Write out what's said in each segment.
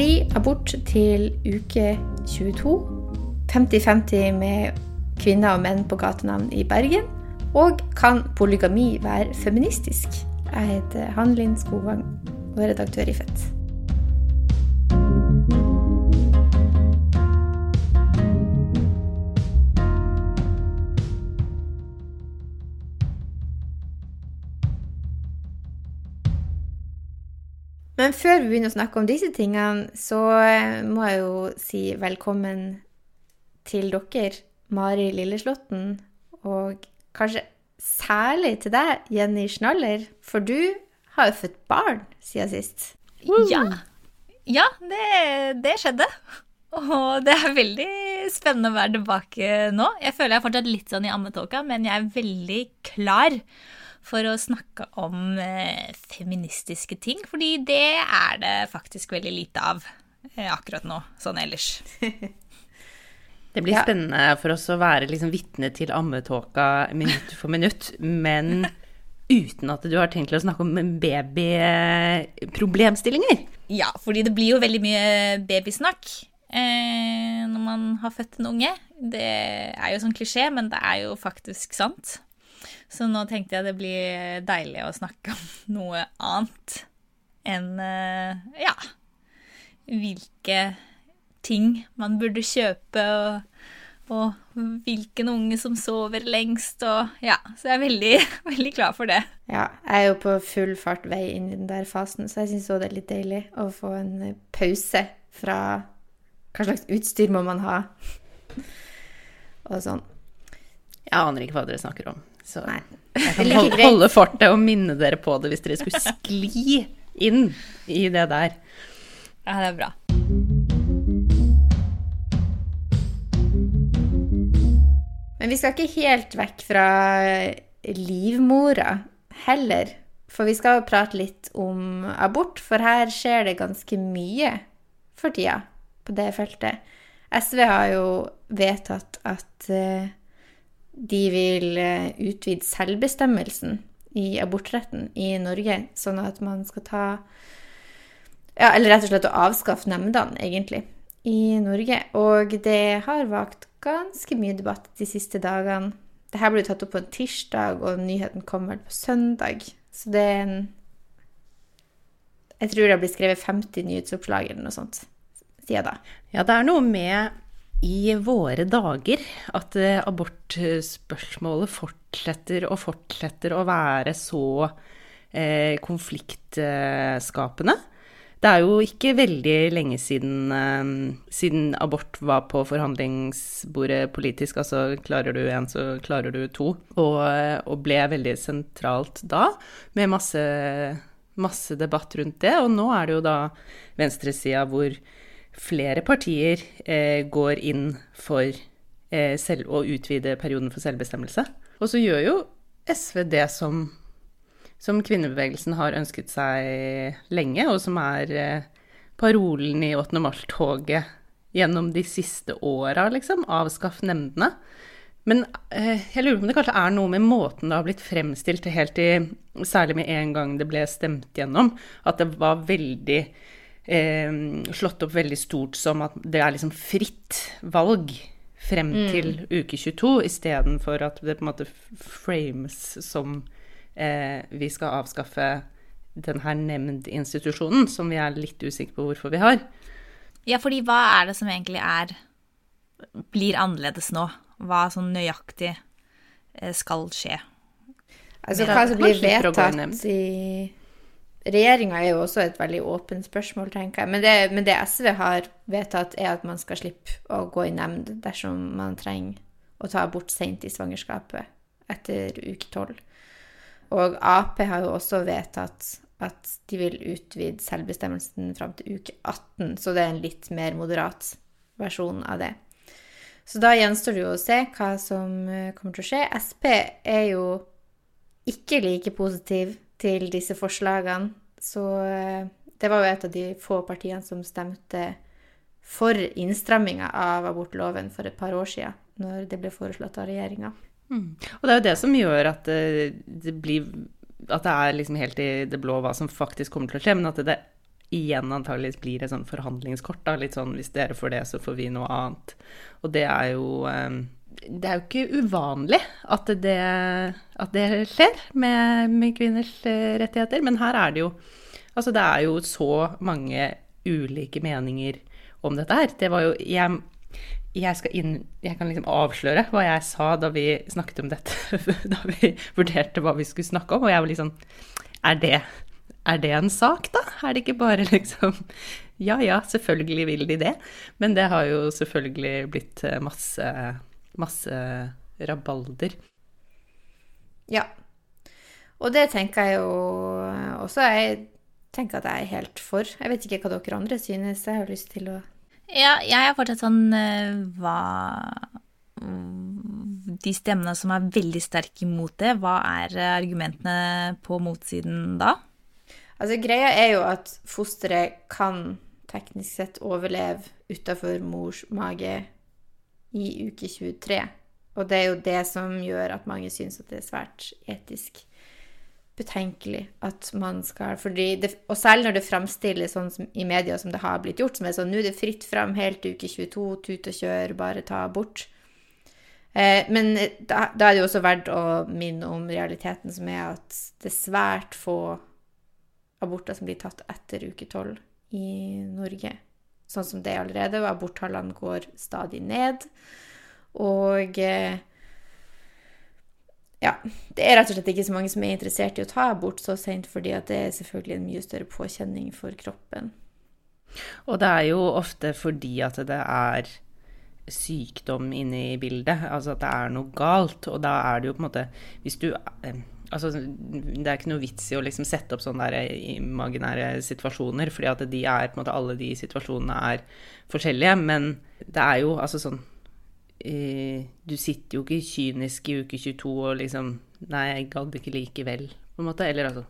Fri abort til uke 22. 50-50 med kvinner og menn på gatenavn i Bergen. Og kan polygami være feministisk? Jeg heter Hanlin Skogvang og er redaktør i Fett. Men før vi begynner å snakke om disse tingene, så eh, må jeg jo si velkommen til dere, Mari Lilleslåtten, og kanskje særlig til deg, Jenny Schnaller, for du har jo født barn siden sist. Ja, ja det, det skjedde. Og det er veldig spennende å være tilbake nå. Jeg føler jeg er fortsatt litt sånn i ammetåka, men jeg er veldig klar for å snakke om eh, feministiske ting, fordi det er det faktisk veldig lite av eh, akkurat nå, sånn ellers. Det blir ja. spennende for oss å være liksom vitne til ammetåka minutt for minutt, men uten at du har tenkt til å snakke om babyproblemstillinger. Ja, fordi det blir jo veldig mye babysnakk eh, når man har født en unge. Det er jo sånn klisjé, men det er jo faktisk sant. Så nå tenkte jeg det blir deilig å snakke om noe annet enn eh, ja hvilke ting man burde kjøpe, og, og hvilken unge som sover lengst, og ja. Så jeg er veldig, veldig glad for det. Ja, jeg er jo på full fart vei inn i den der fasen, så jeg syns òg det er litt deilig å få en pause fra hva slags utstyr må man ha, og sånn. Jeg aner ikke hva dere snakker om. Så Nei. jeg kan holde, holde fortet og minne dere på det hvis dere skulle skli inn i det der. Ja, det er bra. Men vi skal ikke helt vekk fra livmora heller. For vi skal prate litt om abort, for her skjer det ganske mye for tida på det feltet. SV har jo vedtatt at uh, de vil eh, utvide selvbestemmelsen i abortretten i Norge, sånn at man skal ta ja, Eller rett og slett å avskaffe nemndene, egentlig, i Norge. Og det har vakt ganske mye debatt de siste dagene. Dette ble tatt opp på en tirsdag, og nyheten kom vel på søndag. Så det er en Jeg tror det har blitt skrevet 50 nyhetsoppslag eller noe sånt siden da. Ja, det er noe med i våre dager at eh, abortspørsmålet fortsetter og fortsetter å være så eh, konfliktskapende. Det er jo ikke veldig lenge siden, eh, siden, abort var på forhandlingsbordet politisk. Altså klarer du én, så klarer du to. Og, og, ble veldig sentralt da, med masse, masse debatt rundt det. Og nå er det jo da venstresida hvor flere partier eh, går inn for eh, selv, å utvide perioden for selvbestemmelse. Og så gjør jo SV det som, som kvinnebevegelsen har ønsket seg lenge, og som er eh, parolen i 8. mars-toget gjennom de siste åra, liksom. Avskaff nemndene. Men eh, jeg lurer på om det kanskje er noe med måten det har blitt fremstilt helt i Særlig med en gang det ble stemt gjennom, at det var veldig eh, slått opp veldig stort som at det er liksom fritt valg frem mm. til uke 22, istedenfor at det på en måte frames som eh, vi skal avskaffe den her nemndinstitusjonen, som vi er litt usikre på hvorfor vi har. Ja, fordi hva er det som egentlig er blir annerledes nå? Hva sånn nøyaktig eh, skal skje? Altså hva som blir vedtatt i Regjeringa er jo også et veldig åpent spørsmål, tenker jeg. Men det, men det, SV har vedtatt, er at man skal slippe å gå i nemnd dersom man trenger å ta abort seint i svangerskapet, etter uke tolv. Og Ap har jo også vedtatt at de vil utvide selvbestemmelsen fram til uke 18, så det er en litt mer moderat versjon av det. Så da gjenstår det jo å se hva som eh, kommer til å skje. Sp er jo ikke like positiv til disse forslagene. Så eh, det var jo et av de få partiene som stemte for innstramminga av abortloven for et par år siden, når det ble foreslått av regjeringa. Mm. Og det er jo det som gjør at det, det blir At det er liksom helt i det blå hva som faktisk kommer til å skje, men at det igjen antageligvis blir et sånn forhandlingskort. Da. Litt sånn hvis dere får det, så får vi noe annet. Og det er jo um, det er jo ikke uvanlig at det, at det skjer med, med, kvinners eh, rettigheter, men her er det jo Altså, det er jo så mange ulike meninger om dette her. Det var jo Jeg, jeg inn Jeg kan liksom avsløre hva jeg sa da vi snakket om dette, da vi vurderte hva vi skulle snakke om, og jeg var liksom Er det, er det en sak, da? Er det ikke bare liksom Ja ja, selvfølgelig vil de det. Men det har jo selvfølgelig blitt eh, masse masse rabalder. Ja. Og det tenker jeg jo også Jeg tenker at jeg er helt for. Jeg vet ikke hva dere andre synes. Jeg har lyst til å Ja, jeg er fortsatt sånn eh, Hva De stemmene som er veldig sterke imot det, hva er argumentene på motsiden da? Altså, greia er jo at fosteret kan teknisk sett overleve utafor mors mage i uke 23. Og det er jo det som gjør at mange syns at det er svært etisk betenkelig at man skal det, Og særlig når det framstilles sånn som, i media som det har blitt gjort, som er sånn nå er det fritt fram helt til uke 22, tut og kjør, bare ta abort. Eh, men da, da, er det jo også verdt å minne om realiteten, som er at det er svært få aborter som blir tatt etter uke 12 i Norge sånn som det er allerede, og aborttallene går stadig ned. Og eh, ja, det er rett og slett ikke så mange som er interessert i å ta abort så sent, fordi at det er selvfølgelig en mye større påkjenning for kroppen. Og det er jo ofte fordi at det er sykdom inne i bildet, altså at det er noe galt. Og da er det jo på en måte Hvis du eh, Altså, det er ikke noe vits i å liksom sette opp sånne imaginære situasjoner, fordi at de er, måte, alle de situasjonene er forskjellige. Men det er jo altså sånn eh, Du sitter jo ikke kynisk i uke 22 og liksom Nei, jeg gadd ikke likevel, på en måte. Eller altså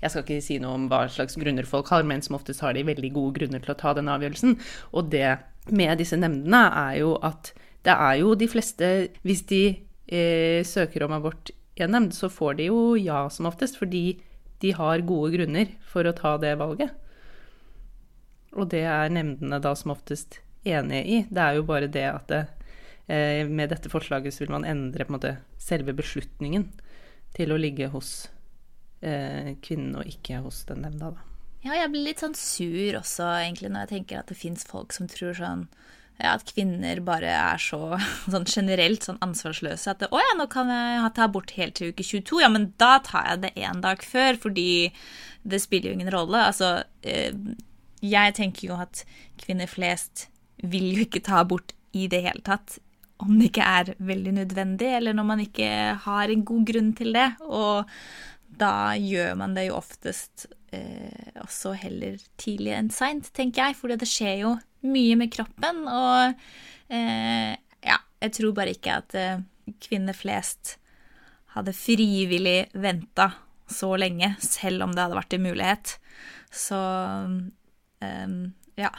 jeg skal ikke si noe om hva slags grunner folk har, men som oftest har de veldig gode grunner til å ta den avgjørelsen. Og det med disse nemndene er jo at det er jo de fleste Hvis de eh, søker om abort i en nemnd, så får de jo ja som oftest, fordi de har gode grunner for å ta det valget. Og det er nemndene da som oftest enige i. Det er jo bare det at det, eh, med dette forslaget så vil man endre på en måte selve beslutningen til å ligge hos eh, kvinnen og ikke hos den nemnda, da. Ja, jeg blir litt sånn sur også, egentlig, når jeg tenker at det fins folk som tror sånn ja, at kvinner bare er så sånn generelt sånn ansvarsløse at 'Å ja, nå kan jeg ta abort helt til uke 22.' Ja, men da tar jeg det én dag før, fordi det spiller jo ingen rolle. Altså, eh, jeg tenker jo at kvinner flest vil jo ikke ta abort i det hele tatt om det ikke er veldig nødvendig, eller når man ikke har en god grunn til det. Og da gjør man det jo oftest eh, også heller tidlig enn seint, tenker jeg, fordi det skjer jo mye med kroppen. Og eh, ja, jeg tror bare ikke at eh, kvinner flest hadde frivillig venta så lenge, selv om det hadde vært en mulighet. Så um, ja.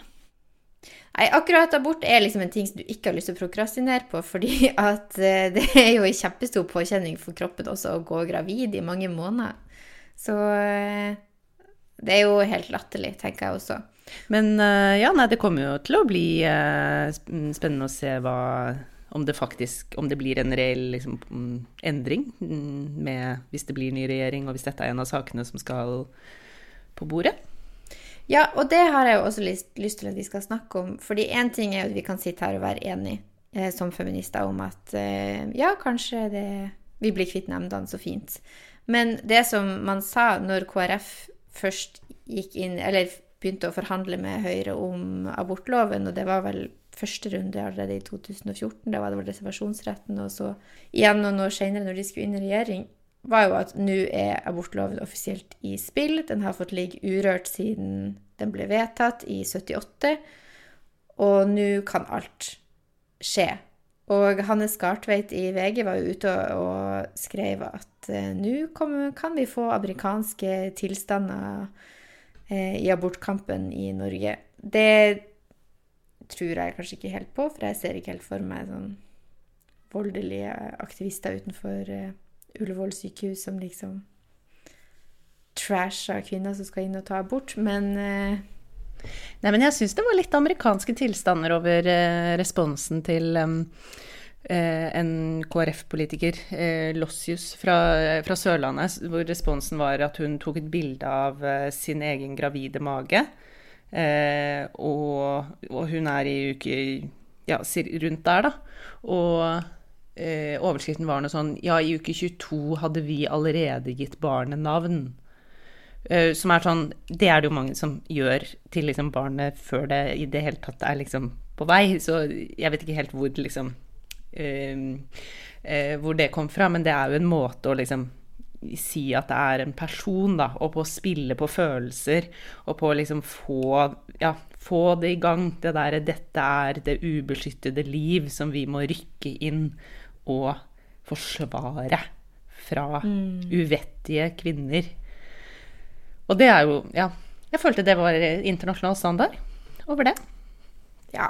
Nei, akkurat abort er liksom en ting som du ikke har lyst til å prokrastinere på, fordi at eh, det er jo en kjempestor påkjenning for kroppen også å gå gravid i mange måneder. Så eh, det er jo helt latterlig, tenker jeg også. Men eh, ja, nei, det kommer jo til å bli eh, spennende å se hva om det faktisk om det blir en reell liksom, endring mm, med, hvis det blir ny regjering, og hvis dette er en av sakene som skal på bordet. Ja, og det har jeg jo også lyst, lyst til at vi skal snakke om. fordi én ting er jo at vi kan sitte her og være enige eh, som feminister om at eh, ja, kanskje det, vi blir kvitt nemndene så fint. Men det som man sa når KrF først gikk inn, eller begynte å forhandle med Høyre om abortloven, og det var vel første runde allerede i 2014. Da var det vel reservasjonsretten. Og så igjen noen år senere, når de skulle inn i regjering, var jo at nå er abortloven offisielt i spill. Den har fått ligge urørt siden den ble vedtatt i 78. Og nå kan alt skje. Og Hanne Skartveit i VG var jo ute og skrev at uh, nå kan vi få amerikanske tilstander Eh, i abortkampen i Norge. Det tror jeg kanskje ikke helt på, for jeg ser ikke helt for meg sånn voldelige aktivister utenfor uh, Ullevål sykehus som liksom trasher kvinner som skal inn og ta abort. Men Nei, men jeg syns det var litt amerikanske tilstander over eh, responsen til um, eh, en KrF-politiker, eh, Lossius fra, fra, Sørlandet, hvor responsen var at hun tok et bilde av eh, sin egen gravide mage. Eh, og, og, hun er i uke ja, rundt der, da. Og eh, overskriften var noe sånn Ja, i uke 22 hadde vi allerede gitt barnet navn. Uh, som er sånn Det er det jo mange som gjør til liksom barnet før det i det hele tatt er liksom på vei. Så jeg vet ikke helt hvor liksom uh, uh, Hvor det kom fra, men det er jo en måte å liksom si at det er en person, da, og på å spille på følelser, og på å liksom få Ja, få det i gang. Det derre 'dette er det ubeskyttede liv' som vi må rykke inn og forsvare fra mm. uvettige kvinner. Og det er jo Ja. Jeg følte det var internasjonal standard over det. Ja.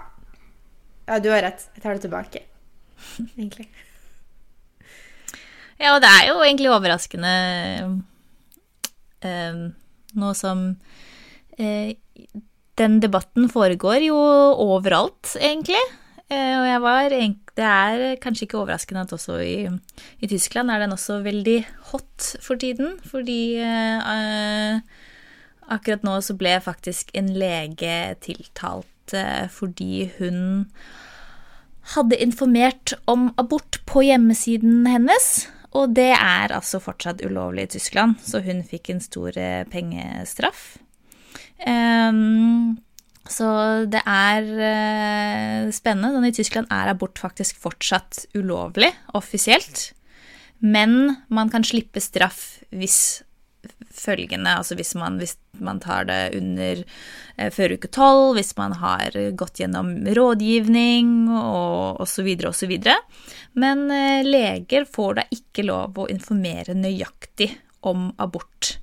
Ja, du har rett. Jeg tar det tilbake, egentlig. Ja, og det er jo egentlig overraskende eh, Nå som eh, Den debatten foregår jo overalt, egentlig. Eh, og jeg var Det er kanskje ikke overraskende at også i, i Tyskland er den også veldig hot for tiden, fordi eh, Akkurat nå så ble faktisk en lege tiltalt eh, fordi hun hadde informert om abort på hjemmesiden hennes. Og det er altså fortsatt ulovlig i Tyskland, så hun fikk en stor pengestraff. Um, så det er uh, spennende. Sånn I Tyskland er abort faktisk fortsatt ulovlig, offisielt. Men man kan slippe straff hvis følgende Altså hvis man, hvis man tar det under eh, før uke tolv, hvis man har gått gjennom rådgivning og osv. osv. Men eh, leger får da ikke lov å informere nøyaktig om abort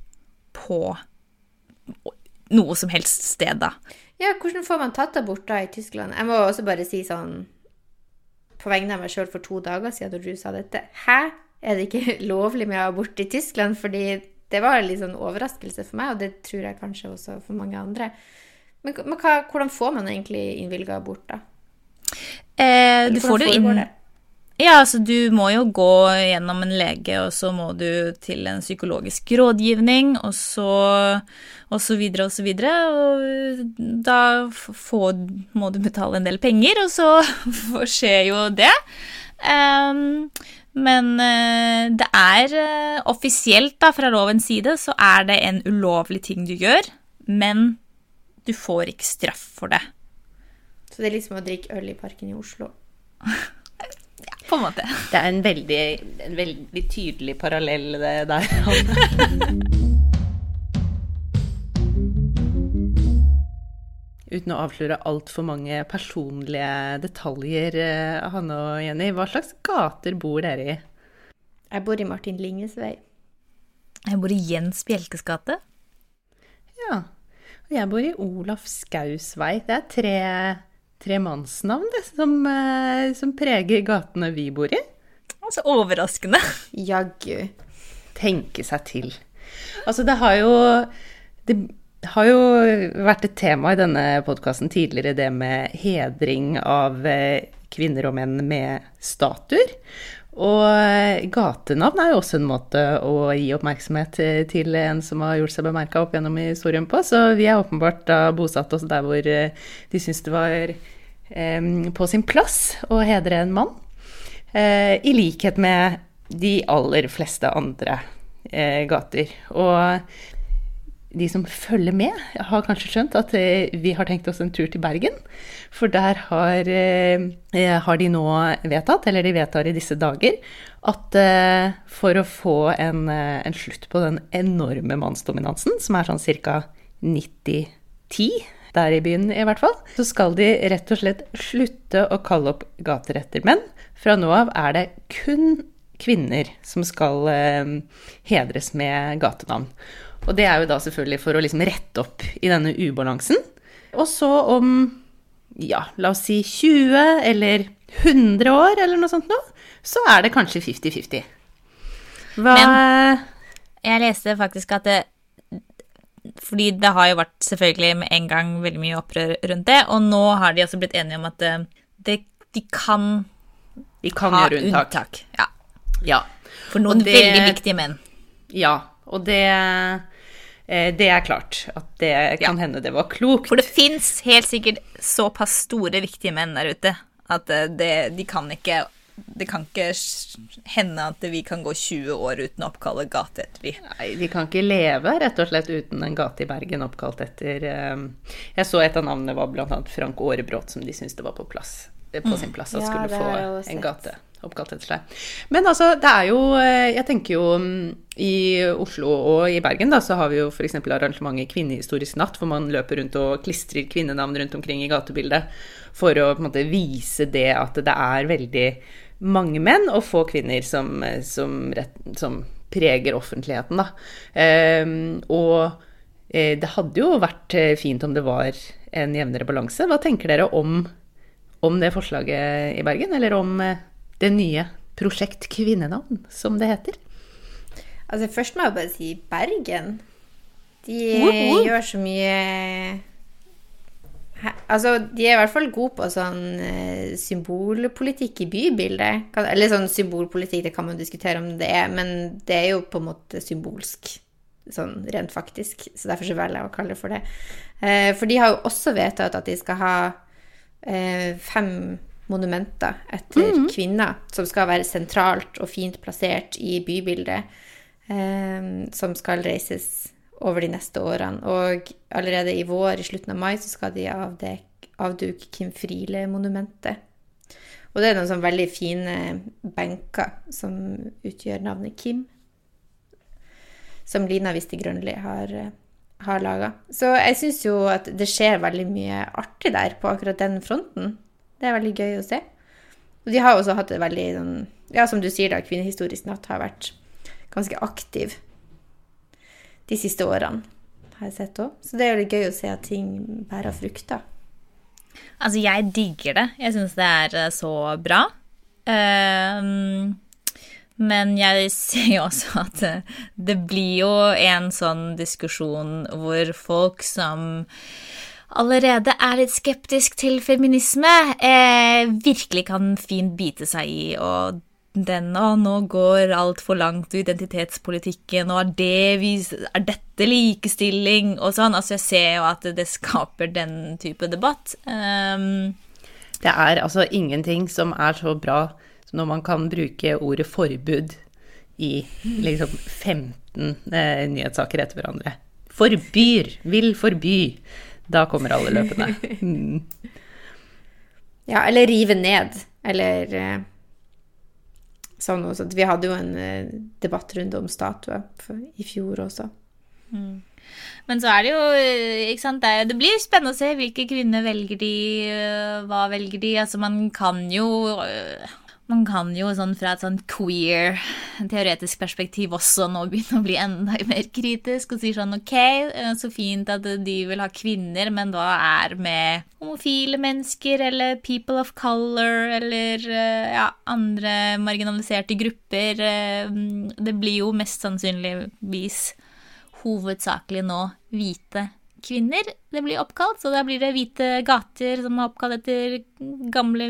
på noe som helst sted, da. Ja, hvordan får man tatt abort da i Tyskland? Jeg må også bare si sånn på vegne av meg sjøl for to dager siden da du sa dette. Hæ? Er det ikke lovlig med abort i Tyskland? Fordi det var en litt sånn overraskelse for meg, og det tror jeg kanskje også for mange andre. Men, men hva, hvordan får man egentlig innvilga abort, da? Eh, du får det jo inn Ja, altså du må jo gå gjennom en lege, og så må du til en psykologisk rådgivning, og så og så videre og så videre. Og da får, må du betale en del penger, og så skjer jo det. Um, men uh, det er uh, offisielt, da, fra lovens side, så er det en ulovlig ting du gjør, men du får ikke straff for det. Så det er liksom å drikke øl i parken i Oslo? på en måte. Det er en veldig, en veldig tydelig parallell det der. uten å avsløre altfor mange personlige detaljer, eh, Hanne og Jenny, hva slags gater bor dere i? Jeg bor i Martin Linges vei. Jeg bor i Jens Bjelkes gate. Ja. Og jeg bor i Olaf Skaus vei. Det er tre, tre mannsnavn det, som, eh, som preger gatene vi bor i. Altså overraskende. Jaggu. Tenke seg til. Altså, det har jo det, har jo vært et tema i denne podkasten tidligere, det med hedring av eh, kvinner og menn med statuer. Og eh, gatenavn er jo også en måte å gi oppmerksomhet til en som har gjort seg bemerka opp gjennom historien på. Så vi er åpenbart da bosatt oss der hvor de syns det var på sin plass å hedre en mann. Eh, I likhet med de aller fleste andre eh, gater. Og de som følger med, har kanskje skjønt at eh, vi har tenkt oss en tur til Bergen. For der har, har de nå vedtatt, eller de vedtar i disse dager, at for å få en, en slutt på den enorme mannsdominansen, som er sånn ca. 90-10 der i byen i hvert fall, så skal de rett og slett slutte å kalle opp gater etter menn. Fra nå av er det kun kvinner som skal hedres med gatenavn. Og det er jo da selvfølgelig for å liksom rette opp i denne ubalansen. Og så om, ja, la oss si 20 eller 100 år eller noe sånt noe, så er det kanskje 50-50. Hva Men jeg leste faktisk at det, fordi det har jo vært selvfølgelig med en gang veldig mye opprør rundt det, og nå har de også blitt enige om at eh, det, de kan, de kan ha gjøre unntak. unntak. Ja. ja. For noen det, veldig viktige menn. Ja, og det eh, det er klart at det kan ja. hende det var klokt. For det fins helt sikkert såpass store, viktige menn der ute at det, de kan ikke det kan ikke hende at vi kan gå 20 år uten å oppkalle gate etter de. Nei, vi kan ikke leve rett og slett uten en gate i Bergen oppkalt etter um, Jeg så et av navnene var bl.a. Frank Aarebrot, som de syntes det var på, plass, på mm. sin plass at skulle få en gate oppkalt etter seg. Men altså, det er jo eh, Jeg tenker jo mm, i Oslo og i Bergen, da, så har vi jo f.eks. arrangementet Kvinnehistorisk natt, hvor man løper rundt og klistrer kvinnenavn rundt omkring i gatebildet for å på en måte vise det at det er veldig mange menn og få kvinner som, som, rett, som preger offentligheten, da. Um, og eh, det hadde jo vært eh, fint om det var en jevnere balanse. Hva tenker dere om, om det forslaget i Bergen, eller om eh, det nye Prosjekt kvinnenavn, som det heter? Altså, først må jeg bare si Bergen. De uh, -huh. gjør så mye Altså, de er i hvert fall gode på sånn eh, symbolpolitikk i bybildet. Eller sånn symbolpolitikk, det kan man diskutere om det er, men det er jo på en måte symbolsk. Sånn rent faktisk. Så derfor så velger jeg å kalle det for det. Eh, for de har jo også vedtatt at de skal ha eh, fem monumenter etter mm kvinner, som skal være sentralt og fint plassert i bybildet, som skal reises over de neste årene. Og allerede i vår, i slutten av mai, så skal de avduke Kim Friele-monumentet. Og det er noen sånne veldig fine benker som utgjør navnet Kim. Som Lina Viste Grønli har, har laga. Så jeg syns jo at det skjer veldig mye artig der på akkurat den fronten. Det er veldig gøy å se. Og de har også hatt det veldig sånn Ja, som du sier, da, Kvinnehistorisk natt har vært ganske aktiv de siste årene, har jeg sett også. Så det er jo litt gøy å se at ting bærer frukter. Altså, jeg digger det. Jeg syns det er eh, så bra. Uh, men jeg ser jo også at det blir jo en sånn diskusjon hvor folk som allerede er litt skeptisk til feminisme, eh, virkelig kan fint bite seg i og den Å, nå går altfor langt i identitetspolitikken, og er, det, er dette likestilling, og sånn. Altså, jeg ser jo at det skaper den type debatt. Um, det er altså ingenting som er så bra som når man kan bruke ordet forbud i liksom 15 eh, nyhetssaker etter hverandre. Forbyr, vil forby. Da kommer alle løpende. Mm. Ja, eller rive ned. Eller sånn også. Vi hadde jo en eh, debattrunde om statuer i fjor også. Mm. Men så er det jo eh, det, det, blir spennende å se hvilke kvinner velger de, eh, hva velger de. Altså, man kan jo man kan jo sånn fra et sånn queer teoretisk perspektiv også nå begynne å bli enda mer kritisk og si sånn ok, så fint at de vil ha kvinner, men da er med homofile mennesker eller people of color eller ja, andre marginaliserte grupper. Det blir jo mest sannsynligvis hovedsakelig nå hvite kvinner det blir oppkalt. Så da blir det hvite gater som er oppkalt etter gamle,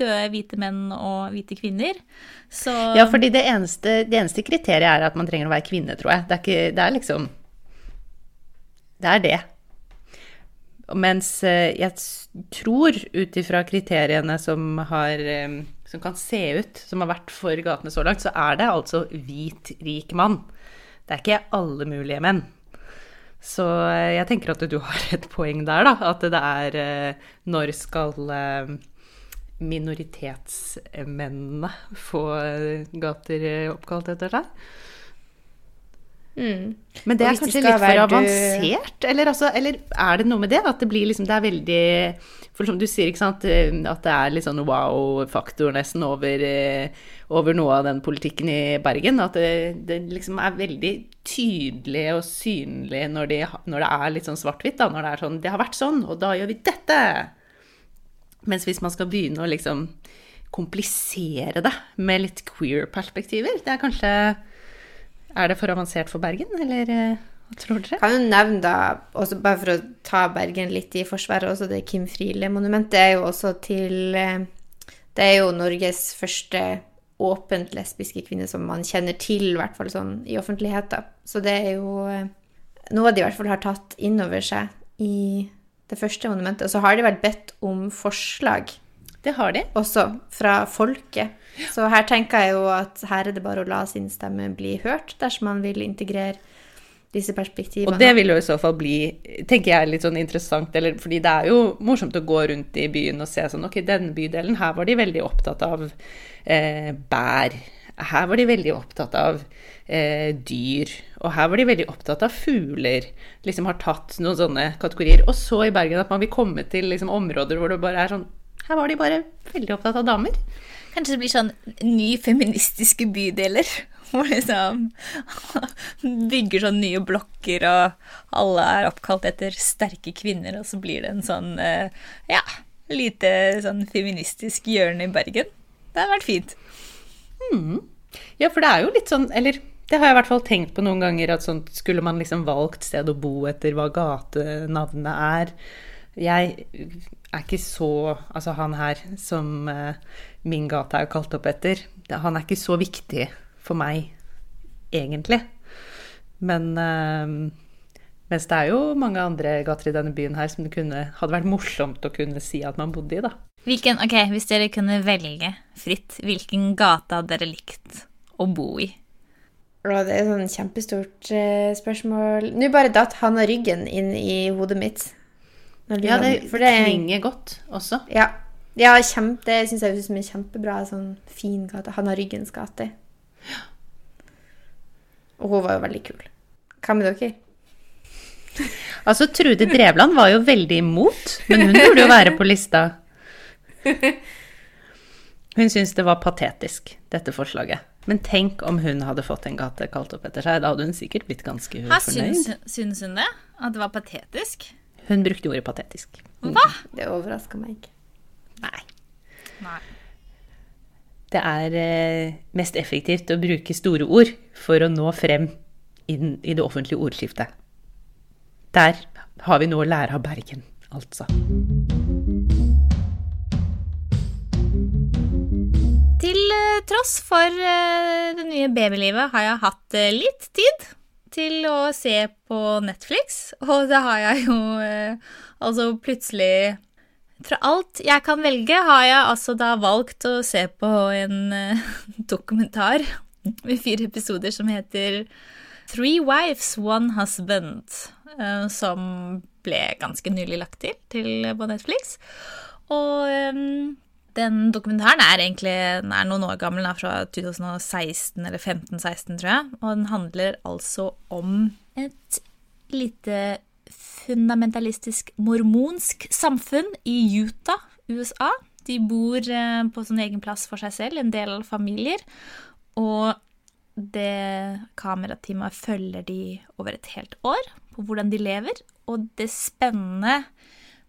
døde hvite menn og hvite kvinner. Så Ja, fordi det eneste, det eneste, kriteriet er at man trenger å være kvinne, tror jeg. Det er, ikke, det er liksom Det er det. Mens eh, jeg tror, ut ifra kriteriene som, har, eh, som kan se ut, som har vært for gatene så langt, så er det altså hvit, rik mann. Det er ikke alle mulige menn. Så eh, jeg tenker at du har et poeng der, da. At det er eh, Når skal eh, minoritetsmennene få gater oppkalt etter seg? Mm. Men det er kanskje litt for avansert? Eller, altså, eller, er det noe med det? At det blir liksom Det er veldig For som du sier, ikke sant, at det er litt sånn wow-faktor nesten over, over, noe av den politikken i Bergen. At det, det liksom er veldig tydelig og synlig når, de, når det er litt sånn svart-hvitt. Når det er sånn Det har vært sånn, og da gjør vi dette. Mens hvis man skal begynne å liksom komplisere det med litt queer-perspektiver, det er kanskje Er det for avansert for Bergen, eller eh, Hva tror dere? Kan jo nevne da, også bare for å ta Bergen litt i forsvaret, også det Kim Friele-monumentet er jo også til eh, Det er jo Norges første åpent lesbiske kvinne som man kjenner til, i hvert fall sånn i offentligheten. Så det er jo eh, noe de i hvert fall har tatt inn over seg i det første monumentet. Og så har de vel bedt om forslag. Det har de. Også fra folket. Så her tenker jeg jo at her er det bare å la sin stemme bli hørt dersom man vil integrere disse perspektivene. Og det vil jo i så fall bli, tenker jeg, litt sånn interessant, eller, fordi det er jo morsomt å gå rundt i byen og se sånn Ok, denne bydelen, her var de veldig opptatt av eh, bær. Her var de veldig opptatt av eh, dyr. Og her var de veldig opptatt av fugler. Liksom har tatt noen sånne kategorier. Og så i Bergen at man vil komme til liksom, områder hvor det bare er sånn Her var de bare veldig opptatt av damer. Kanskje det blir sånn ny feministiske bydeler. Hvor liksom bygger sånn nye blokker, og alle er oppkalt etter sterke kvinner, og så blir det en sånn eh, ja, lite sånn feministisk hjørne i Bergen. Det hadde vært fint. Mm. Ja, for det er jo litt sånn Eller det har jeg i hvert fall tenkt på noen ganger, at sånn skulle man liksom valgt sted å bo etter hva gatenavnet er. Jeg er ikke så Altså han her som uh, min gate er kalt opp etter, han er ikke så viktig for meg, egentlig. Men uh, mens det er jo mange andre gater i denne byen her som det kunne, hadde vært morsomt å kunne si at man bodde i, da. Hvilken, ok, Hvis dere kunne velge fritt, hvilken gate hadde dere likt å bo i? Det er et sånn kjempestort uh, spørsmål. Nå bare datt han og ryggen inn i hodet mitt. Ja, det, for det klinger godt også. Ja, ja kjempe, det syns jeg ut som en kjempebra, sånn fin gate. Han har ryggens gate. Ja. Og hun var jo veldig kul. Hva med dere? Altså, Trude Drevland var jo veldig imot, men hun burde jo være på lista. Hun syntes det var patetisk, dette forslaget. Men tenk om hun hadde fått en gate kalt opp etter seg. Da hadde hun sikkert blitt ganske fornøyd. Syns, syns hun det? At det var patetisk? Hun brukte ordet patetisk. Hva? Det overraska meg ikke. Nei. Nei. Det er eh, mest effektivt å bruke store ord for å nå frem i det offentlige ordskiftet. Der har vi noe å lære av Bergen, altså. Til eh, tross for eh, det nye babylivet har jeg hatt litt tid til å se på Netflix, og det har jeg jo eh, altså plutselig Fra alt jeg kan velge, har jeg altså da valgt å se på en eh, dokumentar med fire episoder som heter Three Wives, One Husband, eh, som ble ganske nylig lagt til, til på Netflix. Og den dokumentaren er egentlig er noen år gammel, den fra 2016 eller 15-16, tror jeg. Og den handler altså om et lite fundamentalistisk mormonsk samfunn i Utah, USA. De bor eh, på sin egen plass for seg selv, en del familier. Og det kamerateamet følger de over et helt år på hvordan de lever. Og det spennende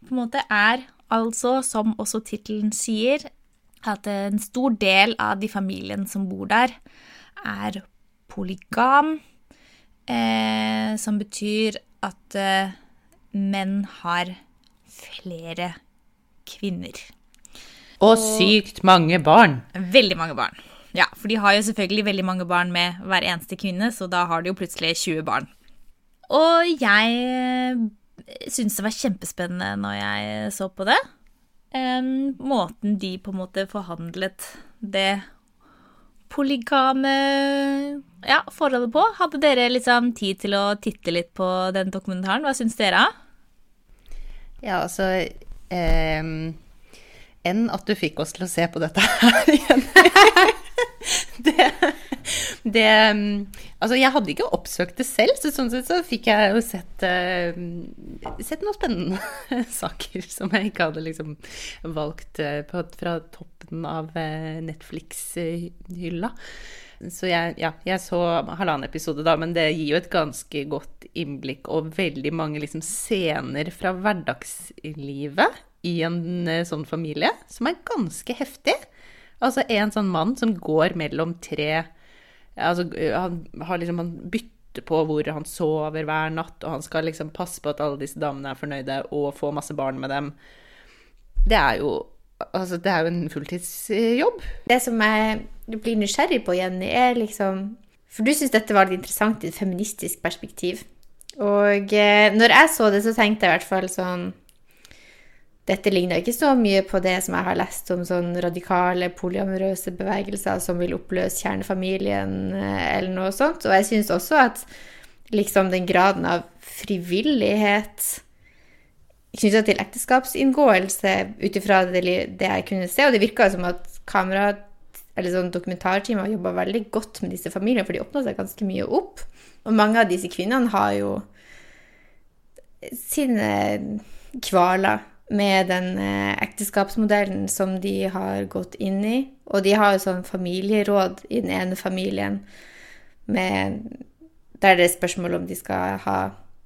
på en måte er altså, som også tittelen sier, at en stor del av de familiene som bor der, er polygam, eh, som betyr at eh, menn har flere kvinner. Og sykt mange barn. Veldig mange barn. Ja, for de har jo selvfølgelig veldig mange barn med hver eneste kvinne, så da har de jo plutselig 20 barn. Og jeg syntes det var kjempespennende når jeg så på det. Um, måten de på en måte forhandlet det polygame ja, forholdet på. Hadde dere liksom tid til å titte litt på den dokumentaren? Hva syns dere? Ja, altså um, Enn at du fikk oss til å se på dette her igjen. det, det Altså, jeg hadde ikke oppsøkt det selv, så sånn sett så fikk jeg jo sett, uh, sett noen spennende saker som jeg ikke hadde liksom valgt uh, på, fra toppen av uh, Netflix-hylla. Så jeg, ja, jeg så halvannen episode da, men det gir jo et ganske godt innblikk og veldig mange liksom scener fra hverdagslivet i en sånn familie som er ganske heftig. Altså en sånn mann som går mellom tre Altså han liksom Han bytter på hvor han sover hver natt, og han skal liksom passe på at alle disse damene er fornøyde og få masse barn med dem. Det er jo Altså, det er jo en fulltidsjobb. Det som jeg blir nysgjerrig på, Jenny, er liksom For du syns dette var litt interessant i et feministisk perspektiv. Og eh, når jeg så det, så tenkte jeg i hvert fall sånn dette ligner ikke så mye på det som jeg har lest om sånn radikale, polyamorøse bevegelser som vil oppløse kjernefamilien eh, eller noe sånt. Og jeg syns også at liksom den graden av frivillighet knytta til ekteskapsinngåelse ut ifra det, det, jeg kunne se, og det virka som at kamera eller sånn dokumentarteamet jobba veldig godt med disse familiene, for de åpna seg ganske mye opp. Og mange av disse kvinnene har jo sine kvaler med den eh, ekteskapsmodellen som de har gått inn i. Og de har jo sånn familieråd i den ene familien med, der det er spørsmål om de skal ha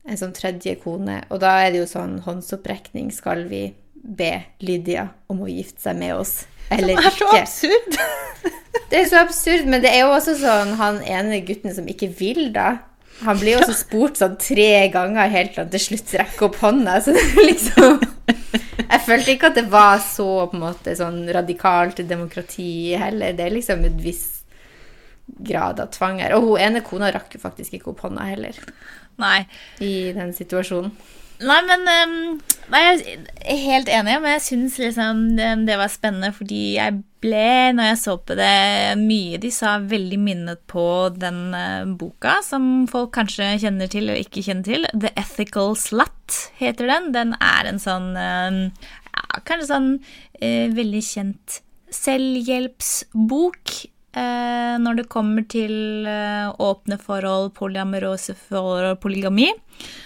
en sånn tredje kone. Og da er det jo sånn håndsopprekning. Skal vi be Lydia om å gifte seg med oss eller ikke? Som er så absurd! det er så absurd, men det er jo også sånn han ene gutten som ikke vil, da. Han blir jo også spurt sånn tre ganger helt til han til slutt rekker opp hånda. Så det liksom Jeg følte ikke at det var så på en måte sånn radikalt demokrati heller. Det er liksom en viss grad av tvang her. Og hun ene kona rakk jo faktisk ikke opp hånda heller. Nei. I den situasjonen. Nei, men um, nei, Jeg er helt enig, men jeg syns liksom det var spennende fordi jeg ble, når jeg så på det, mye de sa veldig minnet på den uh, boka som folk kanskje kjenner til eller ikke kjenner til. The Ethical Slut heter den. Den er en sånn uh, ja, kanskje sånn uh, veldig kjent selvhjelpsbok når det kommer til eh, åpne forhold, polyamorose forhold, og polygami.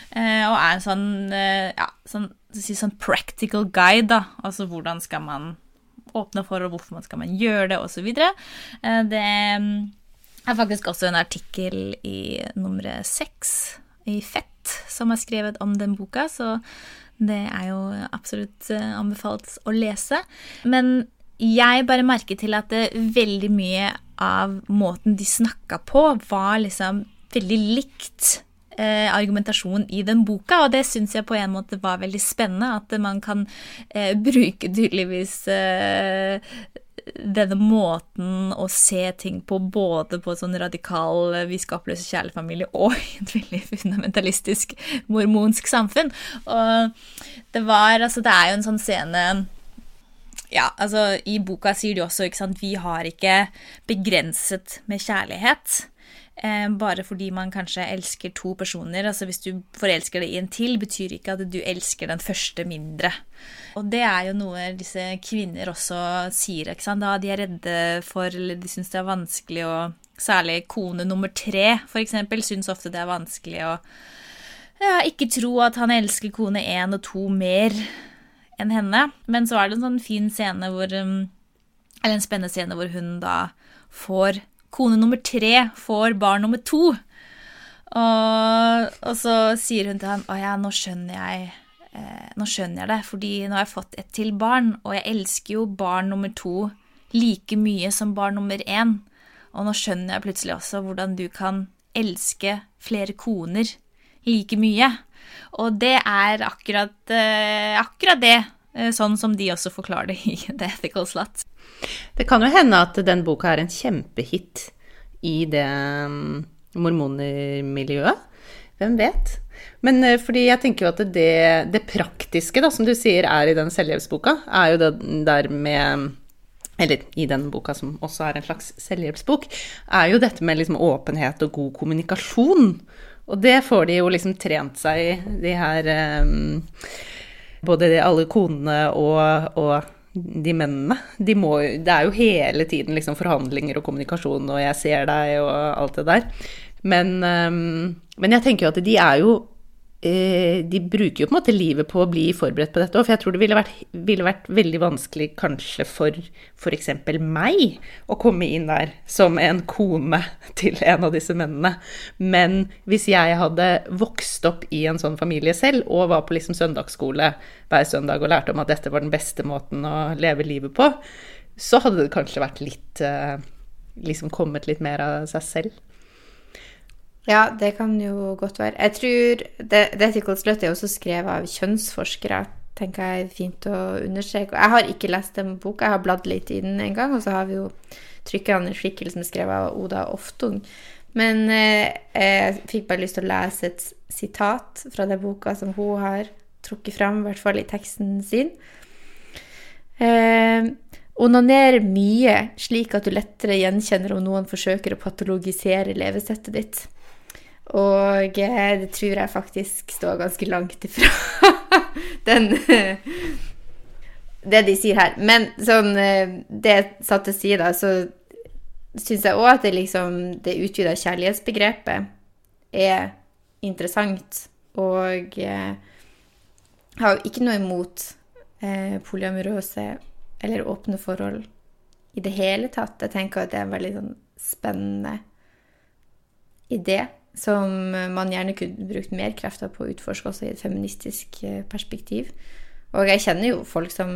Eh, og er en sånn, eh, ja, sånn, si, sånn practical guide, da. Altså hvordan skal man åpne forhold, hvorfor man skal man gjøre det, osv. Eh, det mm, er faktisk også en artikkel i nummer seks i Fett som er skrevet om den boka, så det er jo absolutt eh, anbefalt å lese. Men jeg bare merket til at det, veldig mye av måten de snakka på, var liksom veldig likt eh, argumentasjon i den boka, og det syns jeg på en måte var veldig spennende. At man kan eh, bruke tydeligvis eh, denne måten å se ting på både på sånn radikal vi skal oppløse kjærlighetsfamilie og i et veldig fundamentalistisk mormonsk samfunn. Og det var Altså, det er jo en sånn scene ja, altså I boka sier de også ikke sant, vi har ikke begrenset med kjærlighet. Eh, bare fordi man kanskje elsker to personer. altså Hvis du forelsker deg i en til, betyr ikke at du elsker den første mindre. Og det er jo noe disse kvinner også sier. ikke sant, da De er redde for, eller de syns det er vanskelig å Særlig kone nummer tre, eksempel, syns ofte det er vanskelig å ja, ikke tro at han elsker kone én og to mer enn henne. Men så er det en sånn fin scene hvor um, Eller en spennende scene hvor hun da får Kone nummer tre får barn nummer to. Og, og så sier hun til ham å ja, nå skjønner jeg eh, nå skjønner jeg det, fordi nå har jeg fått et til barn, og jeg elsker jo barn nummer to like mye som barn nummer én. Og nå skjønner jeg plutselig også hvordan du kan elske flere koner like mye. Og det er akkurat, uh, akkurat det, uh, sånn som de også forklarer det i The Ethical Slut. Det kan jo hende at den boka er en kjempehit i det um, mormonermiljøet. Hvem vet? Men uh, fordi jeg tenker jo at det, det praktiske, da, som du sier er i den selvhjelpsboka, er jo det der med eller i den boka som også er en slags selvhjelpsbok, er jo dette med liksom åpenhet og god kommunikasjon. Og det får de jo liksom trent seg i, de her um, Både alle konene og, og, de mennene. De må, det er jo hele tiden liksom forhandlinger og kommunikasjon og 'jeg ser deg' og alt det der. Men, um, men jeg tenker jo at de er jo de bruker jo på en måte livet på å bli forberedt på dette òg. For jeg tror det ville vært, ville vært veldig vanskelig kanskje for f.eks. meg å komme inn der som en kone til en av disse mennene. Men hvis jeg hadde vokst opp i en sånn familie selv og var på liksom søndagsskole hver søndag og lærte om at dette var den beste måten å leve livet på, så hadde det kanskje vært litt eh, Liksom kommet litt mer av seg selv. Ja, det kan jo godt være. Jeg tror det, Ethical Slut er også skrevet av kjønnsforskere, tenker jeg er fint å understreke. Jeg har ikke lest den boka, jeg har bladd litt i den en gang, og så har vi jo trykkende skikkel som er skrevet av Oda Oftung. Men eh, jeg fikk bare lyst til å lese et sitat fra den boka som hun har trukket fram, i hvert fall i teksten sin. Eh, Onaner mye, slik at du lettere gjenkjenner om noen forsøker å patologisere levesettet ditt. Og eh, det tror jeg faktisk står ganske langt ifra den Det de sier her. Men sånn eh, Det satt til side, så syns jeg òg at det liksom Det utvida kjærlighetsbegrepet er interessant. Og jeg har jo ikke noe imot eh, polyamorøse eller åpne forhold i det hele tatt. Jeg tenker at det er en veldig sånn spennende idé som man gjerne kunne brukt mer krefter på å utforske også i et feministisk eh, perspektiv. Og jeg kjenner jo folk som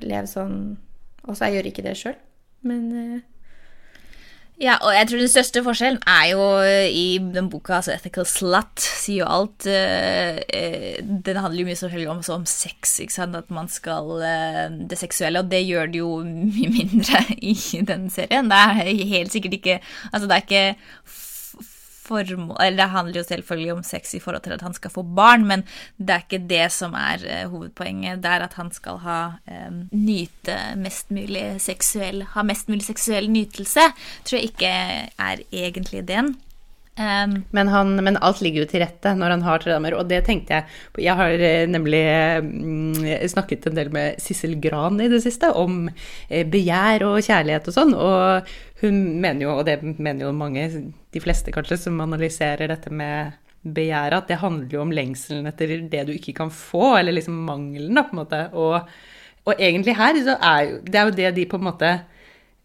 lever sånn også. Jeg gjør ikke det sjøl, men eh, ja, og jeg tror den største forskjellen er jo eh, i den boka, altså 'Ethical Slut', sier jo alt. Den handler jo mye selvfølgelig om, om sex, ikke sant, at man skal Det seksuelle, og det gjør det jo mye mindre i den serien. Det er helt sikkert ikke Altså, det er ikke formål Eller det handler jo selvfølgelig om sex i forhold til at han skal få barn, men det er ikke det som er uh, hovedpoenget. Det er at han skal ha um, nyte mest mulig seksuell Ha mest mulig seksuell nytelse. Tror jeg ikke er egentlig ideen. Um, men, han, men, alt ligger jo til rette når han har tre damer, og det tenkte jeg på. Jeg har eh, nemlig mm, snakket en del med Sissel Gran i det siste om eh, begjær og kjærlighet og sånn, og hun mener jo, og det mener jo mange, de fleste kanskje, som analyserer dette med begjæret, at det handler jo om lengselen etter det du ikke kan få, eller liksom mangelen, da, på en måte. Og, og egentlig her er det er jo det de på en måte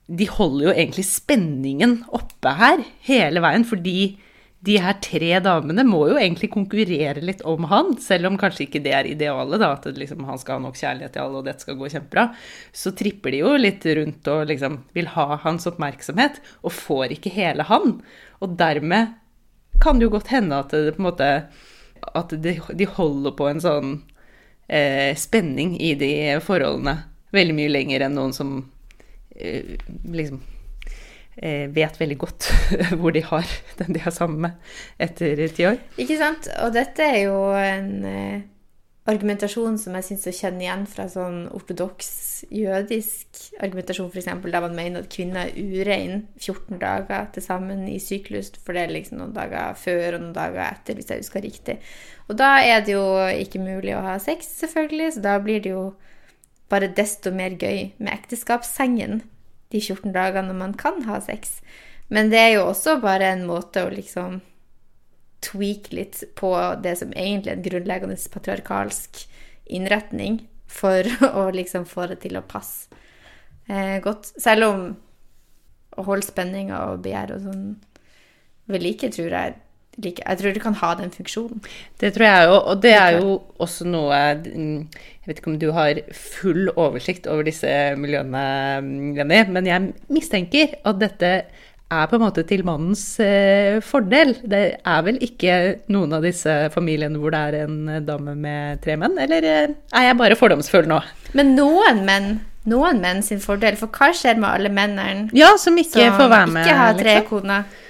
de holder jo egentlig spenningen oppe her hele veien, fordi de her tre damene må jo egentlig konkurrere litt om han, selv om kanskje ikke det er idealet, da, at liksom, han skal ha nok kjærlighet til alle, og dette skal gå kjempebra. Så tripper de jo litt rundt og liksom vil ha hans oppmerksomhet, og får ikke hele han. Og dermed kan det jo godt hende at det på en måte At de, de holder på en sånn eh, spenning i de forholdene veldig mye lenger enn noen som liksom eh, vet veldig godt hvor de har den de er sammen med etter ti år. Ikke sant. Og dette er jo en eh, argumentasjon som jeg syns å kjenne igjen fra sånn ortodoks jødisk argumentasjon, f.eks., der man mener at kvinner er urein 14 dager til sammen i syklus, for det er liksom noen dager før og noen dager etter, hvis jeg husker riktig. Og da er det jo ikke mulig å ha sex, selvfølgelig, så da blir det jo bare desto mer gøy med ekteskapssengen de 14 dagene man kan ha sex. Men det er jo også bare en måte å liksom tweake litt på det som egentlig er en grunnleggende patriarkalsk innretning, for å liksom få det til å passe eh, godt. Selv om å holde spenninga og begjær og sånn ved like, tror jeg jeg tror det kan ha den funksjonen. Det tror jeg jo, og det er jo også noe Jeg vet ikke om du har full oversikt over disse miljøene, Jenny, men jeg mistenker at dette er på en måte til mannens eh, fordel. Det er vel ikke noen av disse familiene hvor det er en dame med tre menn, eller eh, er jeg bare fordomsfull nå? Men noen menn noen menn sin fordel, for hva skjer med alle mennene ja, som ikke som får være med? Ikke har tre liksom? koner?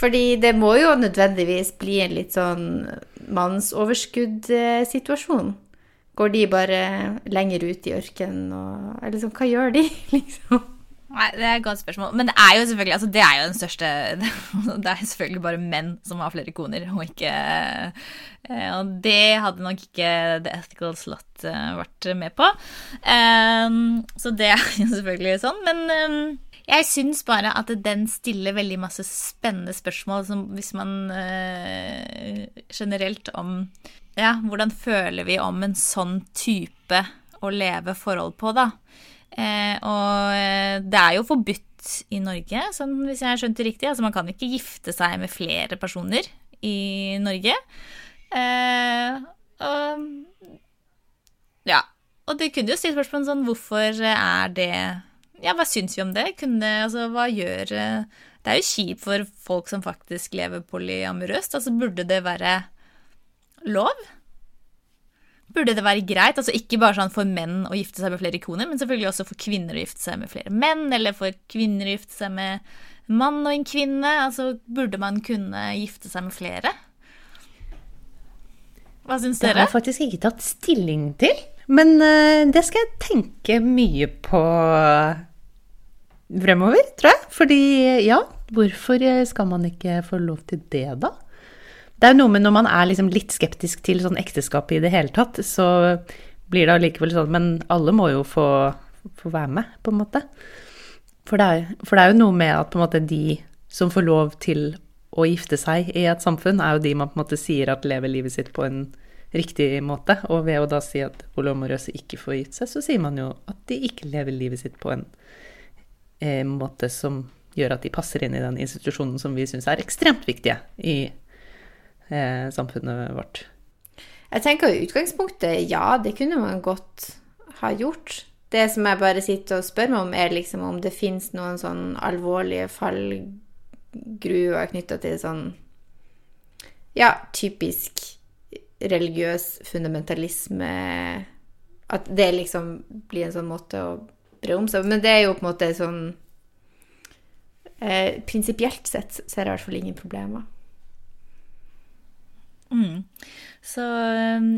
Fordi det må jo nødvendigvis bli en litt sånn mannsoverskudd-situasjon. Går de bare lenger ut i ørkenen og Eller liksom, hva gjør de, liksom? Nei, Det er et godt spørsmål. Men det er jo selvfølgelig altså det er jo den største Det er selvfølgelig bare menn som har flere koner, og ikke eh, Og det hadde nok ikke The Ethical Slot eh, vært med på. Um, så det er jo selvfølgelig sånn. Men jeg syns bare at den stiller veldig masse spennende spørsmål, som hvis man øh, generelt om Ja, hvordan føler vi om en sånn type å leve forhold på, da? Eh, og eh, det er jo forbudt i Norge, sånn, hvis jeg har skjønt det riktig. Altså man kan ikke gifte seg med flere personer i Norge. Eh, og ja. Og det kunne jo stilt spørsmål sånn hvorfor er det ja, hva syns vi om det? Kunne, altså, hva gjør eh, det er jo kjipt for folk som faktisk lever polyamorøst. Altså, burde det være lov? Burde det være greit? Altså ikke bare sånn for menn å gifte seg med flere koner, men selvfølgelig også for kvinner å gifte seg med flere menn, eller for kvinner å gifte seg med mann og en kvinne. Altså burde man kunne gifte seg med flere? Hva syns dere? Det har jeg faktisk ikke tatt stilling til. Men uh, det skal jeg tenke mye på fremover, tror jeg. Fordi ja, hvorfor skal man ikke få lov til det, da? Det er noe med når man er liksom litt skeptisk til sånn ekteskap i det hele tatt, så blir det allikevel sånn Men alle må jo få, få være med, på en måte. For det, er, for det, er, jo noe med at måte de som får lov til å gifte seg i et samfunn, er jo de man på en måte sier at lever livet sitt på en riktig måte. Og ved å da si at polyamorøse ikke får gitt seg, så sier man jo at de ikke lever livet sitt på en riktig måte som gjør at de passer inn i den institusjonen som vi syns er ekstremt viktige i eh, samfunnet vårt. Jeg tenker i utgangspunktet ja, det kunne man godt ha gjort. Det som jeg bare sitter og spør meg om, er liksom om det fins noen sånn alvorlige fallgruer knytta til sånn Ja, typisk religiøs fundamentalisme At det liksom blir en sånn måte å bre om seg Men det er jo på en måte sånn eh, Prinsipielt sett så er det i hvert fall ingen problemer. Mm. Så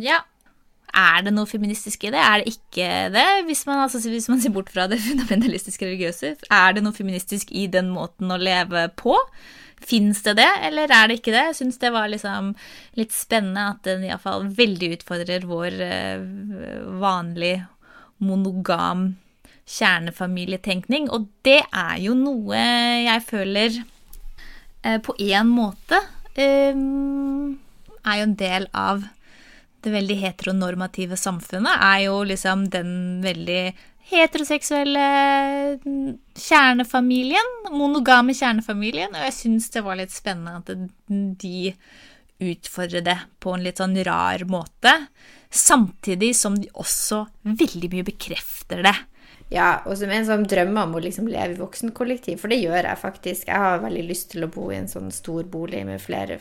ja. Er det noe feministisk i det? Er det ikke det? Hvis man, altså, hvis man ser bort fra det fundamentalistiske religiøse, er det noe feministisk i den måten å leve på? Fins det det, eller er det ikke det? Jeg syns det var liksom litt spennende at den iallfall veldig utfordrer vår uh, vanlig monogam kjernefamilietenkning. Og det er jo noe jeg føler eh, på én måte eh, er jo en del av det veldig heteronormative samfunnet. Er jo liksom den veldig heteroseksuelle kjernefamilien. Monogame kjernefamilien. Og jeg syns det var litt spennende at de utfordrer det på en litt sånn rar måte. Samtidig som de også veldig mye bekrefter det. Ja, og som en som drømmer om å liksom leve i voksenkollektiv, for det gjør jeg faktisk. Jeg har veldig lyst til å bo i en sånn stor bolig med flere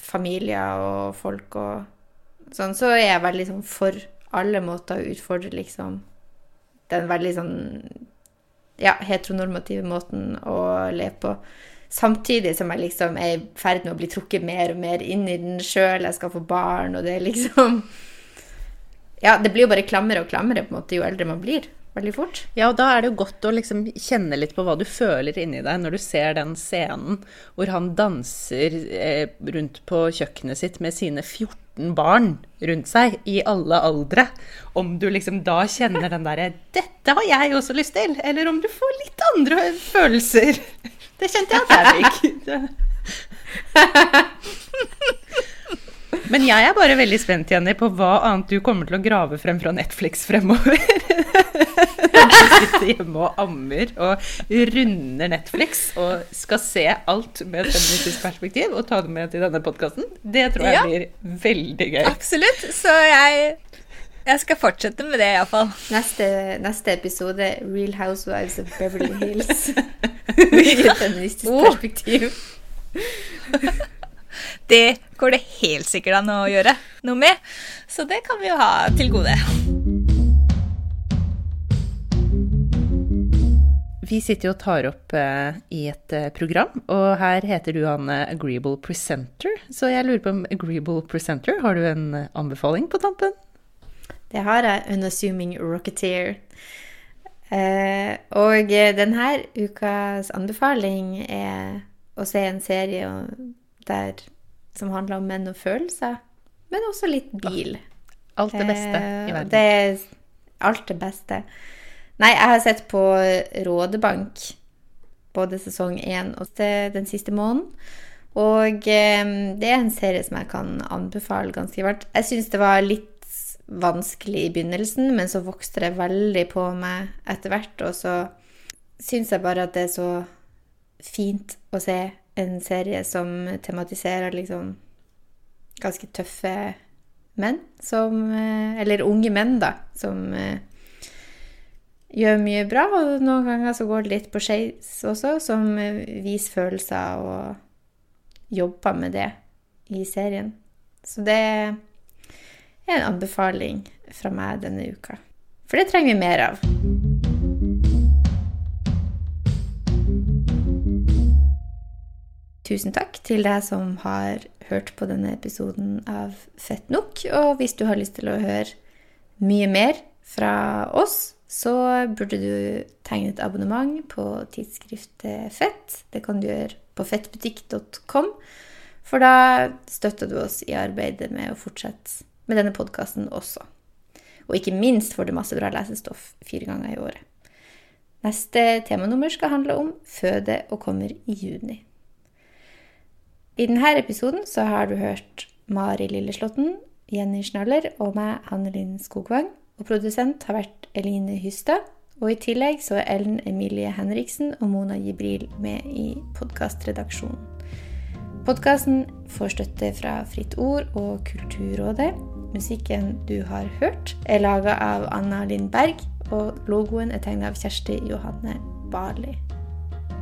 familier og folk og sånn, så er jeg veldig sånn for alle måter å utfordre liksom den veldig sånn ja, heteronormative måten å leve på. Samtidig som jeg liksom er i ferd med å bli trukket mer og mer inn i den sjøl. Jeg skal få barn, og det er liksom Ja, det blir jo bare klammere og klammere på en måte jo eldre man blir veldig fort. Ja, og da er det jo godt å liksom kjenne litt på hva du føler inni deg når du ser den scenen hvor han danser eh, rundt på kjøkkenet sitt med sine 14 barn rundt seg i alle aldre. Om du liksom da kjenner den derre 'Dette har jeg også lyst til', eller om du får litt andre følelser. Det kjente jeg at jeg fikk. Men jeg er bare veldig spent, Jenny, på hva annet du kommer til å grave frem fra Netflix fremover. Du sitter hjemme og ammer og runder Netflix og skal se alt med et feministisk perspektiv og ta det med til denne podkasten. Det tror jeg ja, blir veldig gøy. Absolutt. Så jeg, jeg skal fortsette med det, iallfall. Neste, neste episode Real Housewives of Beverly Hills. I et feministisk oh. perspektiv. Det går det helt sikkert an å gjøre noe med. Så det kan vi jo ha til gode. Vi sitter jo og tar opp uh, i et uh, program, og her heter du Anne Agreeable Presenter. Så jeg lurer på om Agreeable Presenter, har du en uh, anbefaling på tampen? Det har jeg. Unassuming Rocketeer. og denne ukas anbefaling er å se en serie der som handler om menn og følelser, men også litt bil. Alt det beste i eh, verden. Det er alt det beste. Nei, jeg har sett på Rådebank både sesong én og den siste måneden. Og eh, det er en serie som jeg kan anbefale ganske varmt. Jeg syns det var litt vanskelig i begynnelsen, men så vokste det veldig på meg etter hvert. Og så syns jeg bare at det er så fint å se en serie som tematiserer liksom ganske tøffe menn som eh, Eller unge menn, da, som eh, gjør mye bra, og noen ganger så går det litt på skeis også, som viser følelser og jobber med det i serien. Så det er en anbefaling fra meg denne uka. For det trenger vi mer av. Tusen takk til deg som har hørt på denne episoden av Fett nok. Og hvis du har lyst til å høre mye mer fra oss, så burde du tegne et abonnement på tidsskriftet Fett. Det kan du gjøre på fettbutikk.com, for da støtter du oss i arbeidet med å fortsette med denne podkasten også. Og ikke minst får du masse bra lesestoff fire ganger i året. Neste temanummer skal handle om føde og kommer i juni. I denne episoden så har du hørt Mari Lilleslåtten, Jenny Schnaller og meg, Hannelin Skogvang. Og produsent har vært Eline Hystad. Og i tillegg så er Ellen Emilie Henriksen og Mona Jibril med i podkastredaksjonen. Podkasten får støtte fra Fritt Ord og Kulturrådet. Musikken du har hørt, er laga av Anna Lindberg, og logoen er tegna av Kjersti Johanne Barli.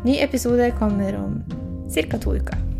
Ny episode kommer om ca. to uker.